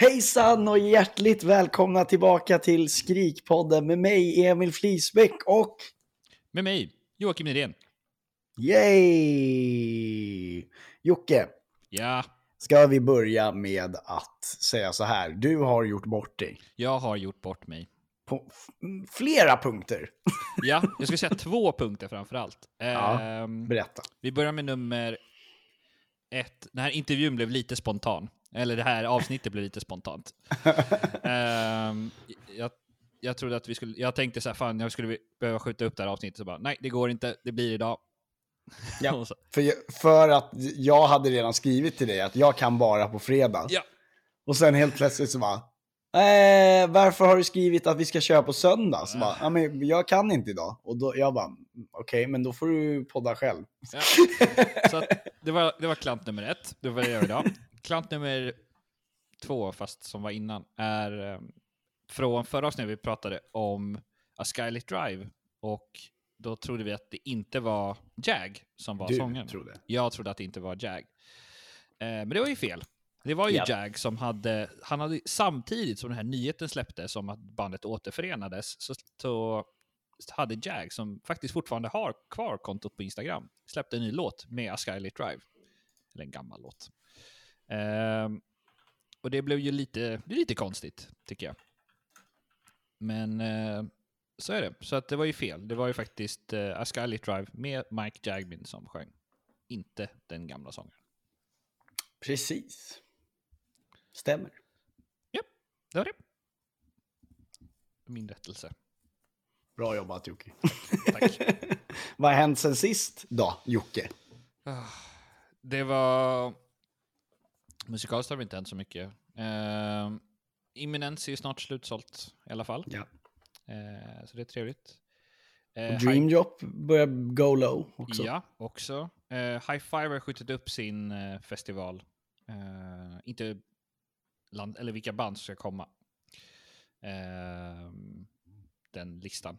Hejsan och hjärtligt välkomna tillbaka till Skrikpodden med mig Emil Flisbäck och Med mig, Joakim Nydén. yay! Jocke, Ja, ska vi börja med att säga så här. Du har gjort bort dig jag har gjort bort mig. på flera punkter. Ja, jag ska säga två punkter framför allt. Ja. Ehm, Berätta. vi börjar med nummer ett. Den här intervjun blev lite spontan. Eller det här avsnittet blev lite spontant. Ehm, jag, jag trodde att vi skulle... Jag tänkte så här, fan jag skulle behöva skjuta upp det här avsnittet. Så bara, nej, det går inte. Det blir idag. Ja. För, jag- för att jag hade redan skrivit till dig att jag kan bara på fredag. ja. Och sen helt plötsligt så bara, eh, varför har du skrivit att vi ska köra på söndag? Så bara, ja, men jag kan inte idag. Och då, jag bara, okej, men då får du podda själv. Ja. Så att det, var, det var klant nummer ett. Det var det jag gör idag. Klant nummer två, fast som var innan, är eh, från förra avsnittet vi pratade om A Skylit Drive. Och då trodde vi att det inte var Jag som var Du sångaren. trodde. Jag trodde att det inte var Jag. Eh, men det var ju fel. Det var ju Ja. Jag som hade, han hade samtidigt som den här nyheten släpptes om att bandet återförenades, så, så hade Jag, som faktiskt fortfarande har kvar kontot på Instagram, släppte en ny låt med A Skylit Drive. Eller en gammal låt. Ehm, och det blev ju lite, det är lite konstigt, tycker jag. Men eh, så är det. Så att det var ju fel. Det var ju faktiskt eh, A Skylit Drive med Mike Jagmin som sjöng. Inte den gamla sången. Precis. Stämmer. Det var det. Min rättelse. Bra jobbat Jocke. Tack. Vad har hänt sen sist då, Jocke? Det var... Musikaliskt har det inte hänt så mycket. Uh, Imminence är snart slutsålt i alla fall. Ja. Eh, så det är trevligt. Eh, Dream Drop börjar go low också. Ja, också. Eh, High Five har skjutit upp sin eh, festival. Eh, inte land, eller vilka band som ska komma. Eh, den listan.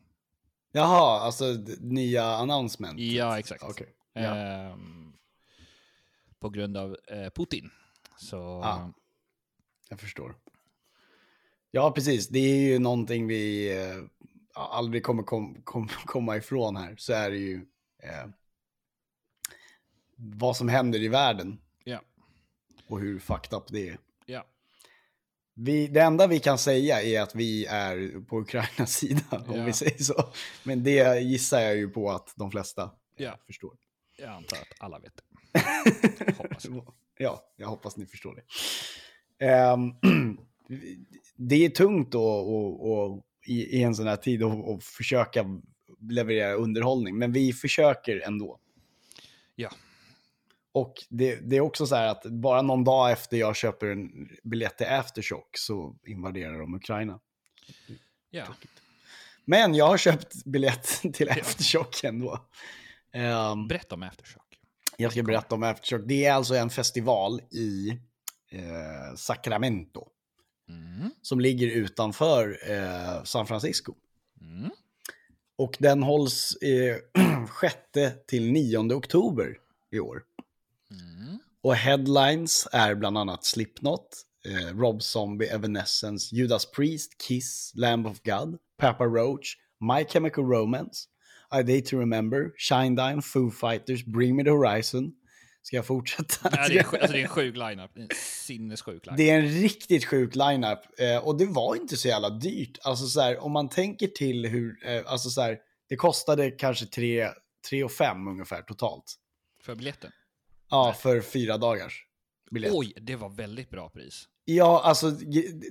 Jaha, alltså nya announcement. Ja, exakt. Ja. Ehm, på grund av eh, Putin. Så Ah. Jag förstår. Ja, precis. Det är ju någonting vi eh, aldrig kommer kom, kom, komma ifrån här. Så är det ju eh, vad som händer i världen ja, och hur fucked up det är. Vi, det enda vi kan säga är att vi är på Ukrainas sida, om Ja. vi säger så. Men det gissar jag ju på att de flesta eh, förstår. jag antar att alla vet det. Hoppas jag. Ja, jag hoppas ni förstår det. Ehm, det är tungt då, och, och, i, i en sån här tid att att försöka leverera underhållning, men vi försöker ändå. Ja, Och det, det är också så här att bara någon dag efter jag köper en biljett till Aftershock så invaderar de Ukraina. ja. Men jag har köpt biljett till Aftershock ändå. Ehm, Berätta om Aftershock. Jag ska berätta om Aftershock. Det är alltså en festival i eh, Sacramento. Mm. Som ligger utanför eh, San Francisco. Mm. Och den hålls eh, 6 till 9 oktober i år. Mm. Och headlines är bland annat Slipknot, eh, Rob Zombie, Evanescence, Judas Priest, Kiss, Lamb of God, Papa Roach, My Chemical Romance, I Day To Remember, Shinedown, Foo Fighters, Bring Me The Horizon. Ska jag fortsätta? Nej, det, är, alltså, det är en sjuk lineup. En sinnessjuk lineup. Det är en riktigt sjuk lineup eh, och det var inte så jävla dyrt. Alltså så här, om man tänker till hur, eh, alltså så här, det kostade kanske 3 3 och 5 ungefär totalt. För biljetten. Ja, för fyra dagars. biljett. Oj, det var väldigt bra pris. Ja, alltså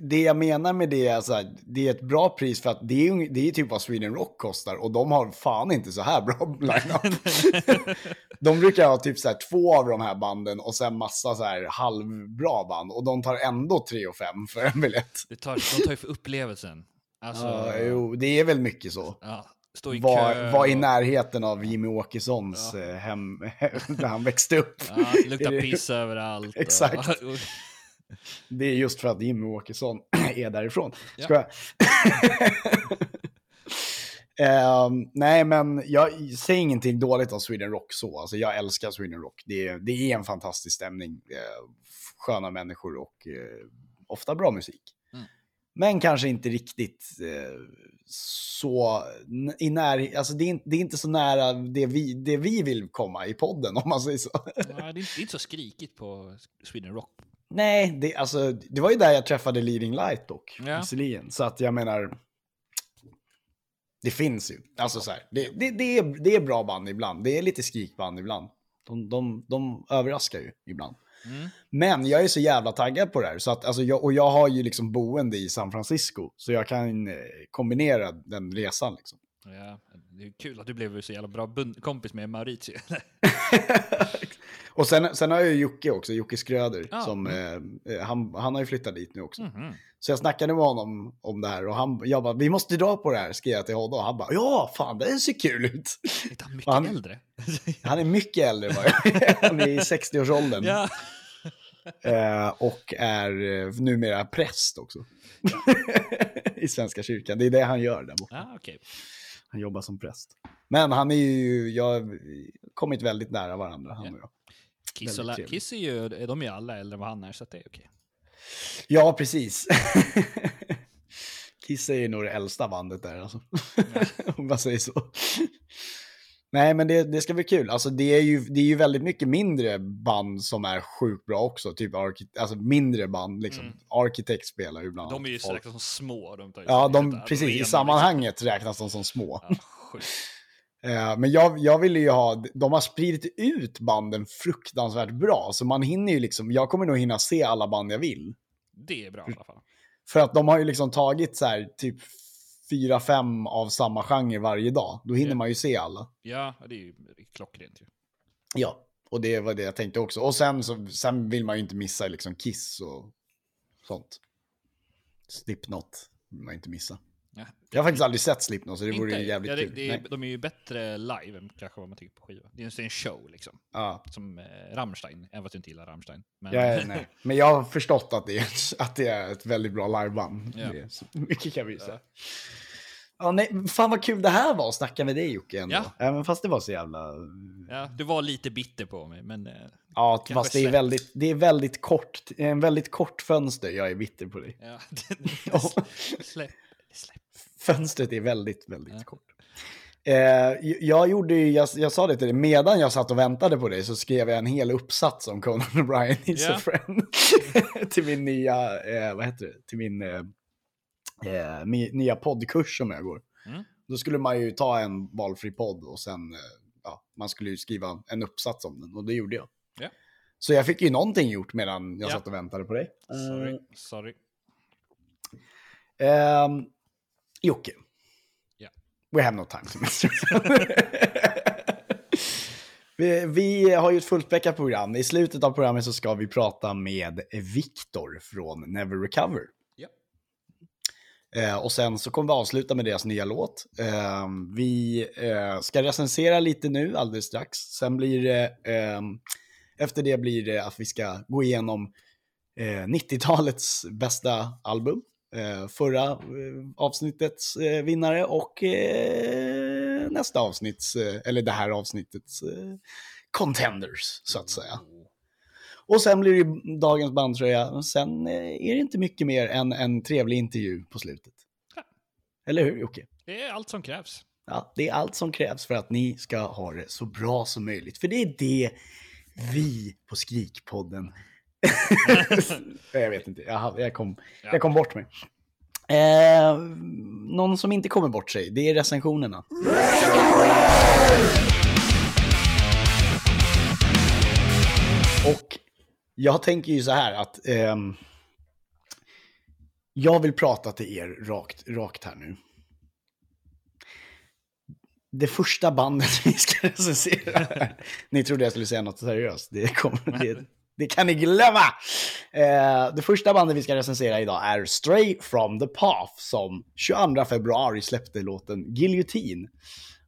det jag menar med det är så här, det är ett bra pris för att det är, det är typ vad Sweden Rock kostar och de har fan inte så här bra line-up. de brukar ha typ så här två av de här banden och sen massa så här halvbra band och de tar ändå 3 och 5 för en biljett. Det tar, de tar ju för upplevelsen. Alltså, Ja, jo, det är väl mycket så. ja, stå i Var, kö. var i och- närheten av Jimmy Åkessons Ja. eh, hem, där han växte upp. Ja, luktar piss överallt. och- Exakt. Det är just för att Jimmy Åkesson är därifrån. Ja. Ska jag? Ehm, nej, men jag säger ingenting dåligt om Sweden Rock så. Alltså, jag älskar Sweden Rock. Det är, det är en fantastisk stämning. Uh, sköna människor och eh, ofta bra musik. Mm. Men kanske inte riktigt eh, så i när, alltså det är, det är inte så nära det vi, det vi vill komma i podden om man säger så. Ja, det, är inte, det är inte så skrikigt på Sweden Rock. Nej, det, alltså, det var ju där jag träffade Leading Light dock, Ja. visserligen. Så att jag menar, det finns ju. Alltså så här, det, det, det, är, det är bra band ibland, det är lite skrikband ibland. De, de, de överraskar ju ibland. Mm. Men jag är så jävla taggad på det här. Så att, alltså, jag, och jag har ju liksom boende i San Francisco, så jag kan eh, kombinera den resan. Liksom. Ja, det är kul att du blev så jävla bra kompis med Mauricio. och sen, sen har jag ju Jocke också, Jocke Skröder. Ja, Som, mm. eh, eh, han, han har ju flyttat dit nu också. Mhm. Så jag snackade med honom om det här och han, jag bara, vi måste dra på det här, skrev jag till honom. Och han bara, ja, fan det ser kul ut. Är han mycket Han- äldre? Han är mycket äldre jag är. Han är i 60-årsåldern. ja. Eh, och är eh, numera präst också. I Svenska kyrkan. Det är det han gör där borta. ja, okej. Han jobbar som präst. Men han är ju, jag har kommit väldigt nära varandra, han och jag. Kiss, och. Kiss är ju, de är ju alla äldre än vad han är, så att det är okej. Ja, precis. Kiss är ju nog det äldsta bandet där alltså. Om man säger så. Nej, men det, det ska bli kul. Alltså, det, är ju, det är ju väldigt mycket mindre band som är sjukt bra också. Typ alltså mindre band. Liksom. Mm. Architect spelar ju bland De är ju räknas som små. De Ja, de, precis. I arena, sammanhanget räknas de som små. Liksom. Ja, sjukt. Eh, Men jag, jag ville ju ha, de har spridit ut banden fruktansvärt bra. Så man hinner ju liksom, jag kommer nog hinna se alla band jag vill. Det är bra i alla fall. För att de har ju liksom tagit så här typ fyra, fem av samma genre varje dag. Då hinner Ja. man ju se alla. Ja, det är ju klockrent ju. Ja, och det var det jag tänkte också. Och sen, så, sen vill man ju inte missa liksom Kiss och sånt. Slipknot vill man inte missa. Ja. Jag har faktiskt aldrig sett Slipknot så det vore ju jävligt ja, det, kul. det är, de är ju bättre live än kanske vad man tycker på skiva. Det är en show liksom. Ja. Som eh, Rammstein, även fast jag inte gillar Rammstein. Men, Jag är, nej. Men jag har förstått att det är, att det är ett väldigt bra liveband. Ja. Mycket kan vi ju säga. Ja, nej, fan vad kul det här var att snacka med dig Jocke ändå. Ja. Även fast det var så jävla... ja, du var lite bitter på mig, men eh, Ja, fast det är, väldigt, det är väldigt kort, en väldigt kort fönster jag är bitter på dig. ja. Ja. släpp. Fönstret är väldigt, väldigt Ja. kort. Eh, jag gjorde ju, jag, jag sa det till dig, medan jag satt och väntade på dig så skrev jag en hel uppsats om Conan O'Brien is Ja. a friend. till min nya, eh, vad heter det, till min eh, eh, nya poddkurs som jag går. Mm. Då skulle man ju ta en valfri podd och sen, eh, ja, man skulle ju skriva en uppsats om den och det gjorde jag. Ja. Så jag fick ju någonting gjort medan jag Ja. satt och väntade på dig. Sorry, sorry. Um, Jocke. Ja. We have no time to miss. vi, vi har ju ett fullspäckat program. I slutet av programmet så ska vi prata med Viktor från Never Recover. Eh, och sen så kommer vi avsluta med deras nya låt. Eh, vi eh, ska recensera lite nu alldeles strax. Sen blir det, eh, efter det blir det att vi ska gå igenom eh, 90-talets bästa album. Eh, förra eh, avsnittets eh, vinnare och nästa avsnitts, eller det här avsnittets contenders, så att säga. Och sen blir det ju dagens bandtröja. Sen är det inte mycket mer än en trevlig intervju på slutet. Ja. Eller hur Jocke? Det är allt som krävs. Ja, det är allt som krävs för att ni ska ha det så bra som möjligt. För det är det vi på Skrikpodden... jag vet inte, jag, jag, kom, Ja. jag kom bort mig. Eh, någon som inte kommer bort sig, det är recensionerna. Och jag tänker ju så här att ehm, jag vill prata till er rakt, rakt här nu. Det första bandet vi ska recensera. här- ni trodde jag skulle säga något seriöst. Det, kommer, det, det kan ni glömma! Eh, det första bandet vi ska recensera idag är Stray from the Path som 22 februari släppte låten Guillotine.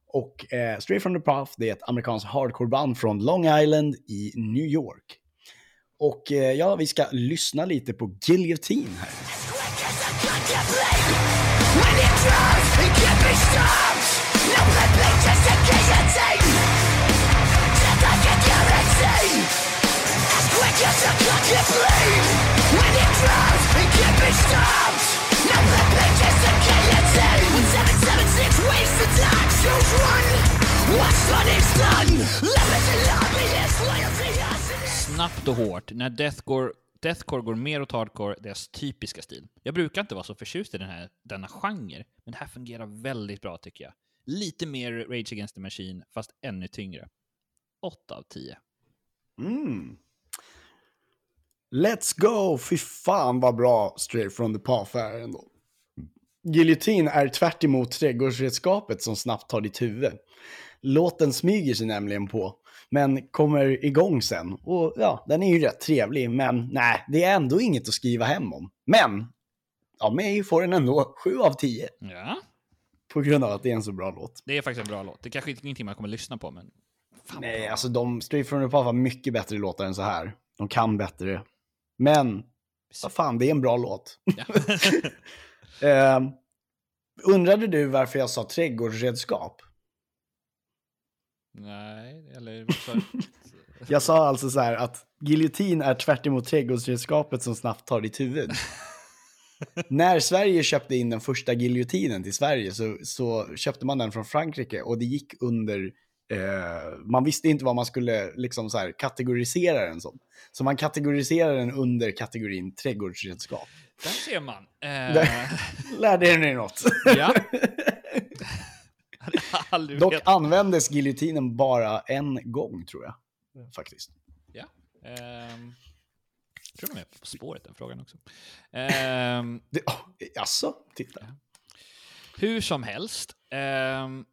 Och eh, Stray from the Path det är ett amerikanskt hardcoreband från Long Island i New York. Och eh, ja, vi ska lyssna lite på Guillotine här. Snabbt och hårt, när deathcore, deathcore går mer åt hardcore, deras typiska stil. Jag brukar inte vara så förtjust i den här, denna genre, men det här fungerar väldigt bra tycker jag. Lite mer Rage Against the Machine, fast ännu tyngre. 8 av 10. Mm. Let's go! Fy fan vad bra Straight from the Path är ändå. Giljotin är tvärt emot trädgårdsredskapet som snabbt tar ditt huvud. Låten smyger sig nämligen på, men kommer igång sen. Och ja, den är ju rätt trevlig, men nej, det är ändå inget att skriva hem om. Men, av mig får den ändå 7 av 10. Ja, På grund av att det är en så bra låt. det är faktiskt en bra låt. Det är kanske inte ingenting man kommer lyssna på, men... Fan, Nej, bra. alltså de, Straight from the Path har mycket bättre låtar än så här. De kan bättre. Men, vad fan, det är en bra låt. Ja. Eh, undrade du varför jag sa trädgårdsredskap? Nej, eller... Jag sa alltså så här att giljotin är tvärt emot trädgårdsredskapet som snabbt tar ditt huvud. När Sverige köpte in den första giljotinen till Sverige så, så köpte man den från Frankrike och det gick under, eh, man visste inte vad man skulle liksom så här kategorisera den som. Så man kategoriserade den under kategorin trädgårdsredskap. där ser man. Eh. Lärde ni något? ja. Dock användes giljotinen bara en gång tror jag. Faktiskt. Ja. Ehm, jag tror de är på spåret den frågan också. Ehm, Det, oh, alltså, titta. hur som helst. ehm,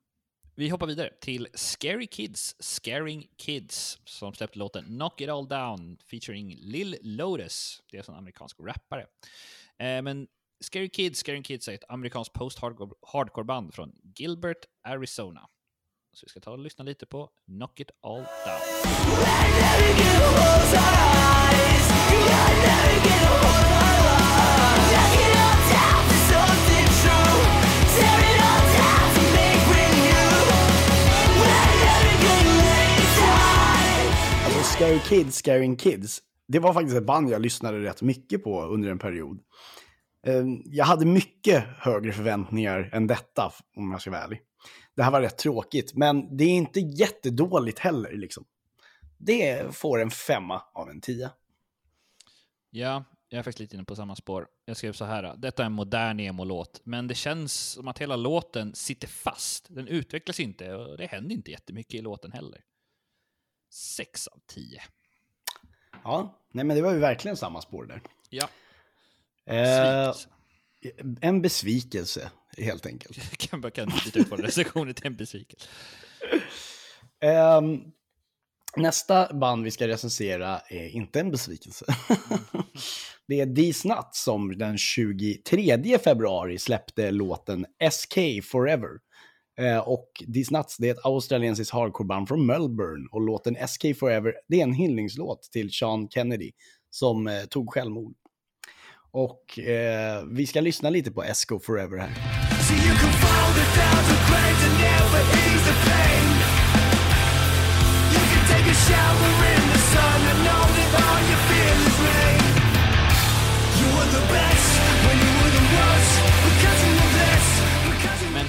vi hoppar vidare till Scary Kids, Scaring Kids, som släppte låten Knock It All Down featuring Lil Lotus. Det är alltså en amerikansk rappare. Eh, men Scary Kids, Scaring Kids är ett amerikanskt post-hardcore-band från Gilbert, Arizona. Så vi ska ta och lyssna lite på Knock It All Down. Scary Kids, Scaring Kids, det var faktiskt ett band jag lyssnade rätt mycket på under en period. Ehm, jag hade mycket högre förväntningar än detta, om jag ska vara ärlig. Det här var rätt tråkigt, men det är inte jättedåligt heller. Liksom. Det får en femma av en tia. Ja, jag är faktiskt lite inne på samma spår. Jag skrev så här. Detta är en modern emo-låt, men det känns som att hela låten sitter fast. Den utvecklas inte och det händer inte jättemycket i låten heller. 6 av 10. Ja, nej men det var ju verkligen samma spår där. Ja, Eh, en besvikelse, helt enkelt. Jag kan bara byta ut våra recensioner till en besvikelse. Ehm, nästa band vi ska recensera är inte en besvikelse. det är These Nuts som den 23 februari släppte låten SK Forever. Eh, och These Nuts det är ett australiensiskt hardcoreband från Melbourne och låten SK Forever det är en hyllningslåt till Sean Kennedy som eh, tog självmord. Och eh, vi ska lyssna lite på SK Forever här. Men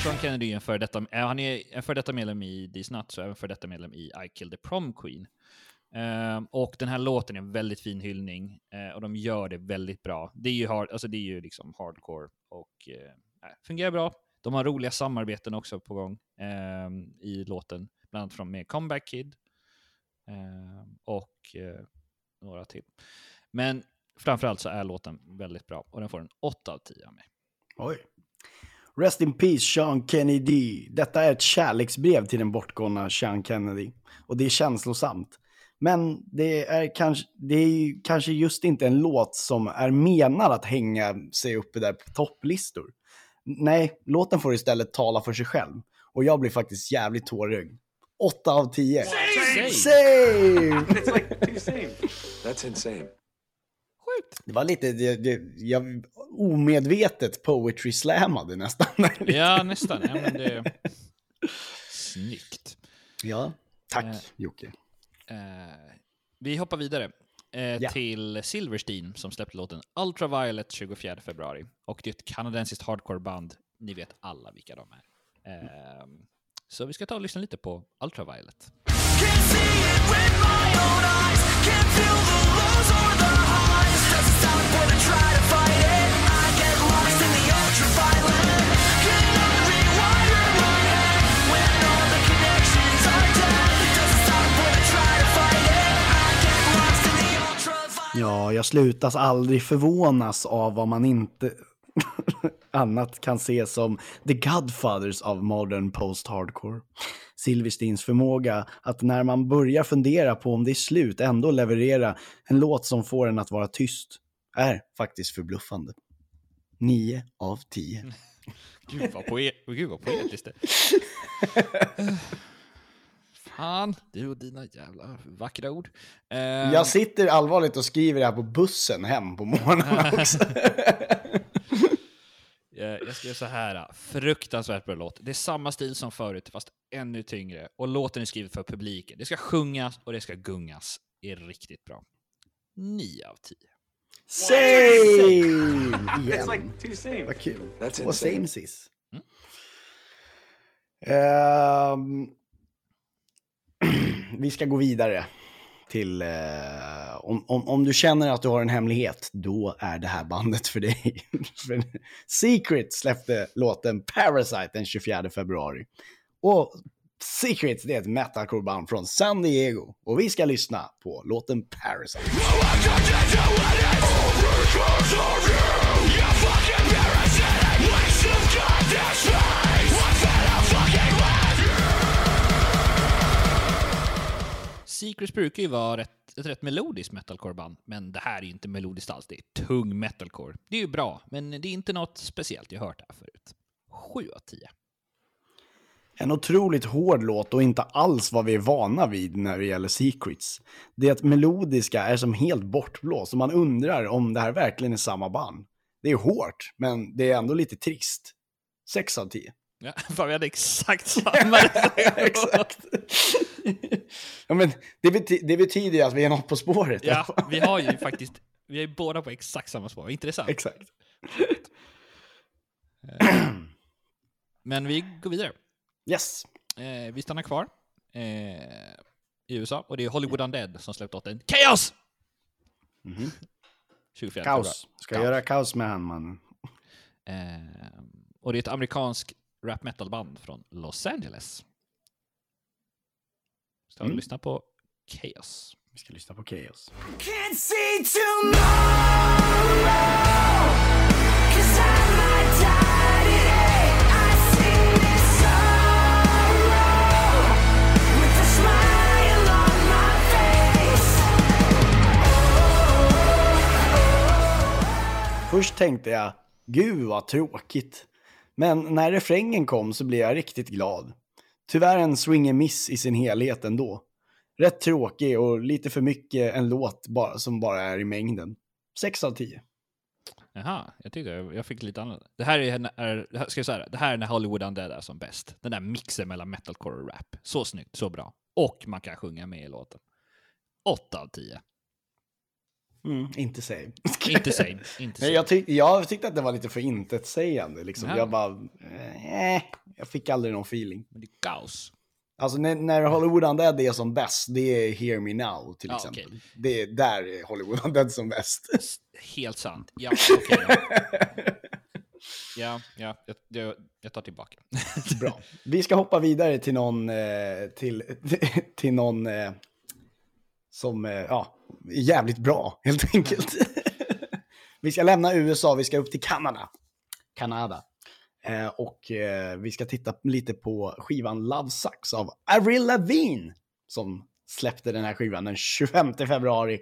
Sean Kennedy är en före detta, eh, han är en före detta medlem i These Nuts och även före detta medlem i I Killed the Prom Queen. Ehm, och den här låten är en väldigt fin hyllning eh, och de gör det väldigt bra. Det är ju, hard, alltså det är ju liksom hardcore och eh, äh, fungerar bra. De har roliga samarbeten också på gång ehm, i låten, bland annat från med Comeback Kid. Ehm, och eh, några till. Men framförallt så är låten väldigt bra och den får en 8 av 10 av mig. Oj. Rest in peace Sean Kennedy. Detta är ett kärleksbrev till den bortgångna Sean Kennedy. Och det är känslosamt. Men det är, kanske, det är kanske just inte en låt som är menad att hänga sig uppe där på topplistor. Nej, låten får istället tala för sig själv. Och jag blir faktiskt jävligt tårögd. 8 av 10. Same! Same! It's like too same. That's insane. Sjukt! Det var lite, det, det, jag omedvetet poetry slammade nästan. Ja, nästan. Ja, men det... Snyggt. ja, tack Eh. Jocke. Eh, vi hoppar vidare eh, Ja. till Silverstein som släppte låten Ultraviolet 24 februari. Och det är ett kanadensiskt hardcoreband. Ni vet alla vilka de är. Eh, så vi ska ta och lyssna lite på Ultraviolet. Ja, jag slutas aldrig förvånas av vad man inte annat kan se som the godfathers of modern post-hardcore. Silversteins förmåga att när man börjar fundera på om det är slut ändå leverera en låt som får en att vara tyst är faktiskt förbluffande. 9 av 10. Gud vad, poe- Gud vad poetiskt det Fan, du och dina jävla vackra ord. Eh, Jag sitter allvarligt och skriver det här på bussen hem på morgonen också. Eh, Jag skrev så här, fruktansvärt bra låt. Det är samma stil som förut, fast ännu tyngre. Och låten är skriven för publiken. Det ska sjungas och det ska gungas. är riktigt bra. 9 av 10. Same! It's Igen. like too same. Vad kul. Två samesis. Mm. Ehm, vi ska gå vidare till... eh, om, om, om du känner att du har en hemlighet, då är det här bandet för dig. Secret släppte låten Parasite den 24 februari. Och Secret det är ett metalcoreband från San Diego. Och vi ska lyssna på låten Parasite. Secrets brukar ju vara rätt, ett rätt melodiskt metalcore-band, men det här är ju inte melodiskt alls. Det är tung metalcore. Det är ju bra, men det är inte något speciellt jag hört här förut. 7 av 10. En otroligt hård låt och inte alls vad vi är vana vid när det gäller Secrets. Det melodiska är som helt bortblåst och man undrar om det här verkligen är samma band. Det är hårt, men det är ändå lite trist. 6 av 10. Ja, fan, vi hade exakt samma Exakt. ja, men det, bety- det betyder ju att vi är något på spåret. Ja, vi har ju faktiskt, vi är ju båda på exakt samma spår. Intressant. Exakt. Men vi går vidare. Yes. Eh, vi stannar kvar eh, i USA och det är Hollywood Undead som släppt låten Chaos! 24 Kaos. Ska Kaos. göra kaos med han, mannen. Eh, och det är ett amerikanskt rap metal-band från Los Angeles. Ska vi Mm. lyssna på Chaos. Vi ska lyssna på Chaos. Can't see tomorrow. Cause I might die today. I this. Först tänkte jag, gud vad tråkigt. Men när refrängen kom så blev jag riktigt glad. Tyvärr en swing miss i sin helhet ändå. Rätt tråkig och lite för mycket en låt bara, som bara är i mängden. 6 av 10. Jaha, jag tyckte jag, fick lite annat. Det här är, är ska jag säga det, det här är när Hollywood Undead är som bäst. Den där mixen mellan metalcore och rap. Så snyggt, så bra. Och man kan sjunga med i låten. 8 av 10. Mm, inte same. Inte same. Inte same. jag, tyck, jag tyckte att det var lite för intetsägande. Liksom. Ja. Jag bara, eh, jag fick aldrig någon feeling. Men det är kaos. Alltså när, när Hollywood Undead är som bäst, det är Hear Me Now till Ja, exempel. okej. Det är där är Hollywood Undead som bäst. Helt sant. Ja, okej. ja. ja, ja jag, jag, jag tar tillbaka. Bra. Vi ska hoppa vidare till någon, eh, till, till någon, eh, som eh, ja, är jävligt bra, helt enkelt. vi ska lämna USA, vi ska upp till Kanada. Kanada. Eh, och eh, vi ska titta lite på skivan Love Sucks av Avril Lavigne som släppte den här skivan den 25 februari.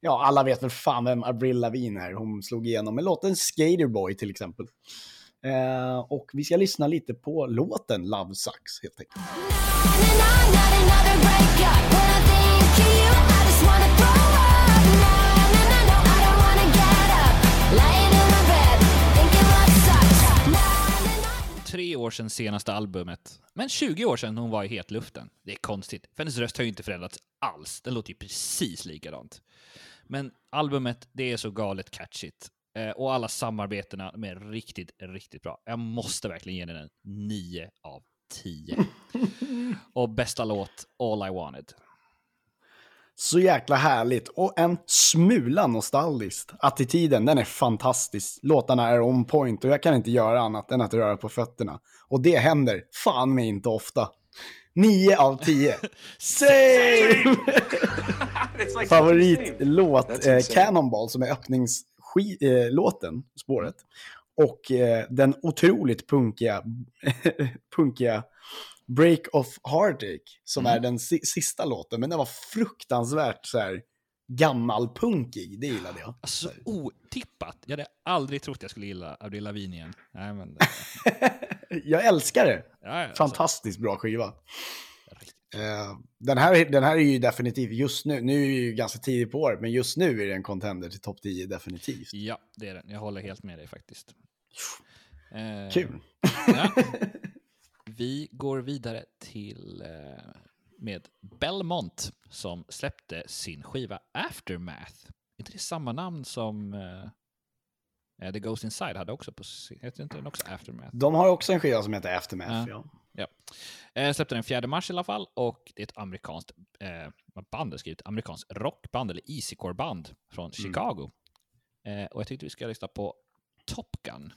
Ja, alla vet väl fan vem Avril Lavigne är. Hon slog igenom med låten Skaterboy till exempel. Eh, och vi ska lyssna lite på låten Love Sucks helt enkelt. Tre år sedan senaste albumet, men 20 år sedan hon var i hetluften. Det är konstigt, för hennes röst har ju inte förändrats alls. Den låter ju precis likadant. Men albumet, det är så galet catchigt. Eh, och alla samarbetena de är riktigt, riktigt bra. Jag måste verkligen ge den en 9 av 10. och bästa låt, All I Wanted. Så jäkla härligt och en smula nostalgiskt. Attityden, den är fantastisk. Låtarna är on point och jag kan inte göra annat än att röra på fötterna. Och det händer fan mig inte ofta. 9 av 10. Same! Favoritlåt, eh, Cannonball, som är öppningslåten, spåret. Och eh, den otroligt punkiga, punkiga Break of Heartache, som är den si- sista låten. Men den var fruktansvärt så här gammalpunkig, det gillade jag. Alltså, så otippat. Jag hade aldrig trott jag skulle gilla Avril Lavigne igen. Nej, men... Jag älskar det. Ja, ja, alltså, Fantastiskt bra skiva. Eh, den, här, den här är ju definitivt just nu, nu är det ju ganska tidigt på året, men just nu är det en contender till topp 10 definitivt. Ja, det är den. Jag håller helt med dig faktiskt. Eh, Kul. Ja. Vi går vidare till eh, med Belmont som släppte sin skiva Aftermath. Är inte det samma namn som eh, The Ghost Inside hade också på heter inte den också Aftermath? De har också en skiva som heter Aftermath. Ja. Ja. Ja. Släppte den 4 mars i alla fall och det är ett amerikanskt eh, band skrivit, amerikanskt rockband eller easycore-band från Chicago. Eh, och jag tyckte vi ska lyssna på Top Gun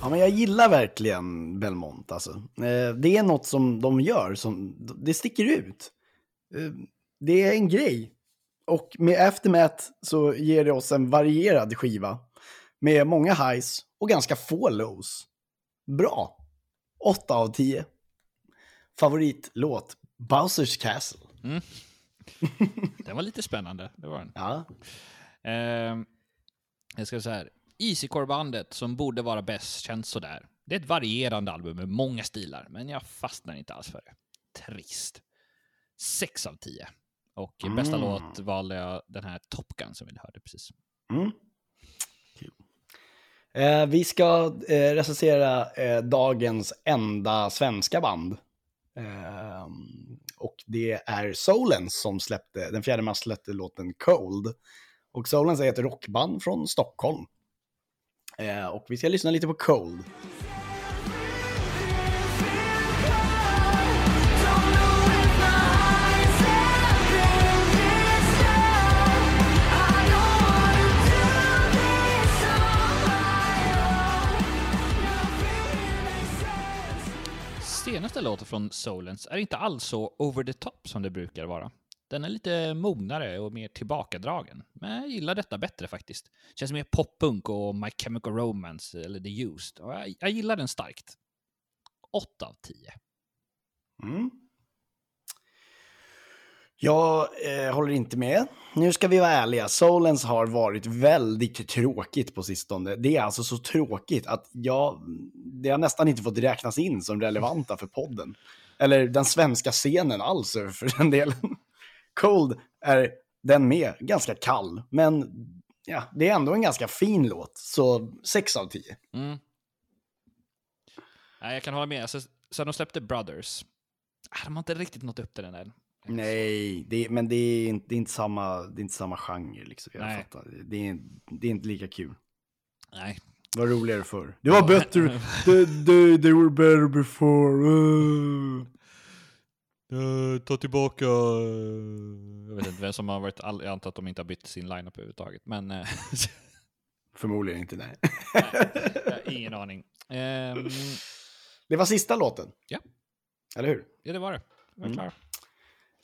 ja, men jag gillar verkligen Belmont alltså. Eh, det är något som de gör som, det sticker ut. Eh, det är en grej. Och med Aftermath så ger det oss en varierad skiva. Med många highs och ganska få lows. Bra. 8 av 10. Favoritlåt, Bowsers Castle. Den var lite spännande, det var den. Ja. Eh, jag ska säga här. Easycore-bandet som borde vara bäst känns sådär. Det är ett varierande album med många stilar, men jag fastnar inte alls för det. Trist. 6 av 10. Och i bästa Mm. låt valde jag den här Top Gun som vi hörde precis. Mm. Eh, vi ska eh, recensera eh, dagens enda svenska band. Eh, och det är Solens som släppte, den 4 mars släppte låten Cold. Och Solens är ett rockband från Stockholm. Eh, och vi ska lyssna lite på Cold. Låten från Solens är inte alls så over the top som det brukar vara. Den är lite mognare och mer tillbakadragen. Men jag gillar detta bättre faktiskt. Känns mer poppunk och My Chemical Romance eller The Used. Och jag, jag gillar den starkt. 8 av 10. Mm. Jag eh, håller inte med. Nu ska vi vara ärliga. Solens har varit väldigt tråkigt på sistone. Det är alltså så tråkigt att jag, det har nästan inte fått räknas in som relevanta för podden. Eller den svenska scenen alls för den delen. Cold är den med, ganska kall. Men ja, det är ändå en ganska fin låt. Så 6 av 10. Mm. Nej, jag kan hålla med. Alltså, sen de släppte Brothers, ah, de har inte riktigt nått upp till den än. Nej, det, men det är, inte, det, är inte samma, det är inte samma genre. Liksom. Jag Nej. fattar. Det är, det är inte lika kul. Nej. Det var roligare förr. Det var bättre. they, they, they were better before. Uh. eh, ta tillbaka... eh, Jag vet inte vem som har varit... All... Jag antar att de inte har bytt sin lineup överhuvudtaget. Men eh, Förmodligen inte, nej. har ingen aning. Ehm, Det var sista låten. Ja. Eller hur? ja, det var det. Jag var Mm. klar.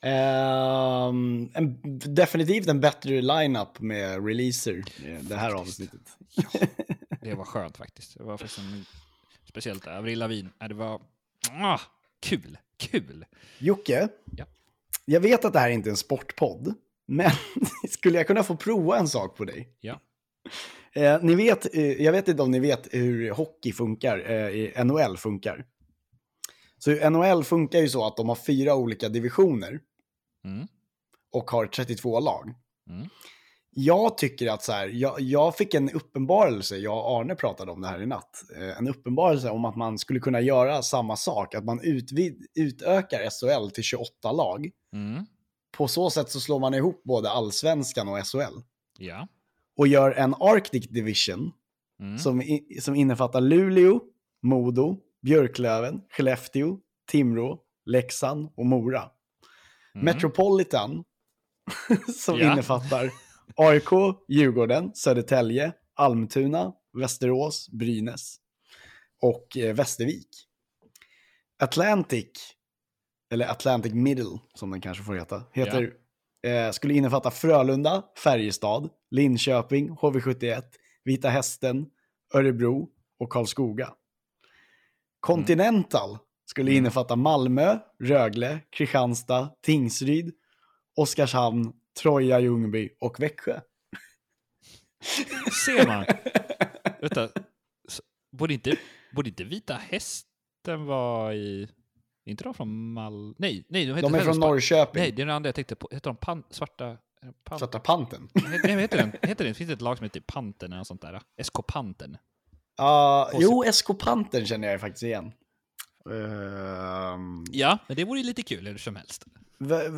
Ehm, en, definitivt en bättre lineup med releaser eh, det här avsnittet. Det var skönt faktiskt. Det var faktiskt en... Speciellt Avril Lavigne. Ja, Det var... Ah, kul! Kul! Jocke, Ja. jag vet att det här inte är en sportpodd, men skulle jag kunna få prova en sak på dig? Ja. Eh, ni vet, eh, jag vet inte om ni vet hur hockey funkar, eh, NHL funkar. Så NHL funkar ju så att de har fyra olika divisioner Mm. och har 32 lag. Mm. Jag tycker att så här, jag, jag fick en uppenbarelse, jag och Arne pratade om det här i natt, eh, en uppenbarelse om att man skulle kunna göra samma sak, att man utvid, utökar SHL till 28 lag. Mm. På så sätt så slår man ihop både allsvenskan och SHL. Ja. Och gör en Arctic Division Mm. som, i, som innefattar Luleå, Modo, Björklöven, Skellefteå, Timrå, Leksand och Mora. Mm. Metropolitan som Ja. innefattar AIK, Djurgården, Södertälje, Almtuna, Västerås, Brynäs och eh, Västervik. Atlantic, eller Atlantic Middle som den kanske får heta, heter, eh, skulle innefatta Frölunda, Färjestad, Linköping, HV71, Vita Hästen, Örebro och Karlskoga. Continental skulle Mm. innefatta Malmö, Rögle, Kristianstad, Tingsryd, Oskarshamn, Troja, Ljungby och Växjö. Ser man? Vänta. Borde inte, borde inte Vita Hästen vara i... är inte de från Mal... Nej, nej, de, heter De är från. Norrköping. Nej, det är den andra jag tänkte på. Heter de pan, svarta... eh, Pan, Svarta Panten. Nej, heter den? Heter den? Finns det ett lag som heter Panten eller något sånt där? SK Panten. Uh, jo, SK Panten känner jag faktiskt igen. Ehm, Ja, men det vore ju lite kul hur som helst.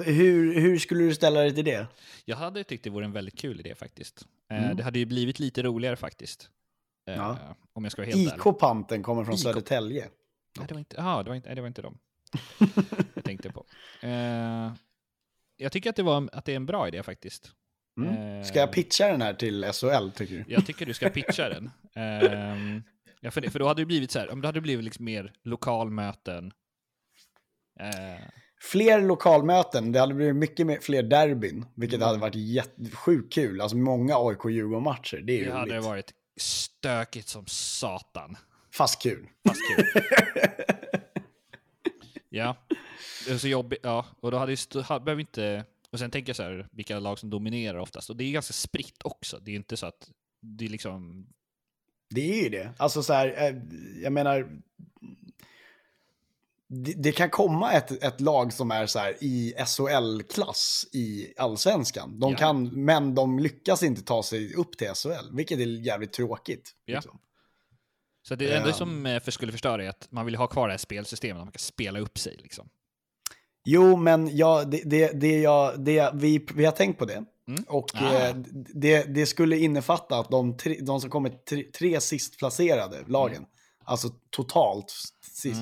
hur, hur skulle du ställa dig till det? Jag hade tyckt det vore en väldigt kul idé faktiskt. Eh, Mm. Det hade ju blivit lite roligare faktiskt. Eh, Ja. Om jag ska vara helt ärlig. IK Panten kommer från IK. Södertälje. Nej, det var inte, aha, det var inte, nej, det var inte dem jag tänkte på. Eh, jag tycker att det, var, att det är en bra idé faktiskt. Mm. Ska jag pitcha den här till SHL tycker du? Jag tycker du ska pitcha den. Ja, för, det, för då hade det blivit så här, om det hade blivit liksom mer lokalmöten. Eh, Fler lokalmöten, det hade blivit mycket mer, fler derbyn, vilket Mm. hade varit jätte- sjukt kul. Alltså många AIK-Djurgården-matcher, det är det hade roligt. varit stökigt som satan. Fast kul. Fast kul. ja, det är så jobbigt. Ja, och då hade ju behöver inte... Och sen tänker jag så här, vilka lag som dominerar oftast. Och det är ganska spritt också. Det är inte så att det är liksom... Det är ju det. Alltså så här, eh, jag menar, det, det kan komma ett, ett lag som är så här i SHL-klass i allsvenskan. De Ja. kan, men de lyckas inte ta sig upp till SHL, vilket är jävligt tråkigt. Ja. liksom. Så det enda Ehm. som eh, för skulle förstöra är att man vill ha kvar det här spelsystemet. Man kan spela upp sig liksom. Jo, men ja, det, det, det, jag, det, vi, vi har tänkt på det. Mm. Och Ah. eh, det, det skulle innefatta att de, tre, de som kommer tre, tre sist placerade lagen, alltså totalt sist,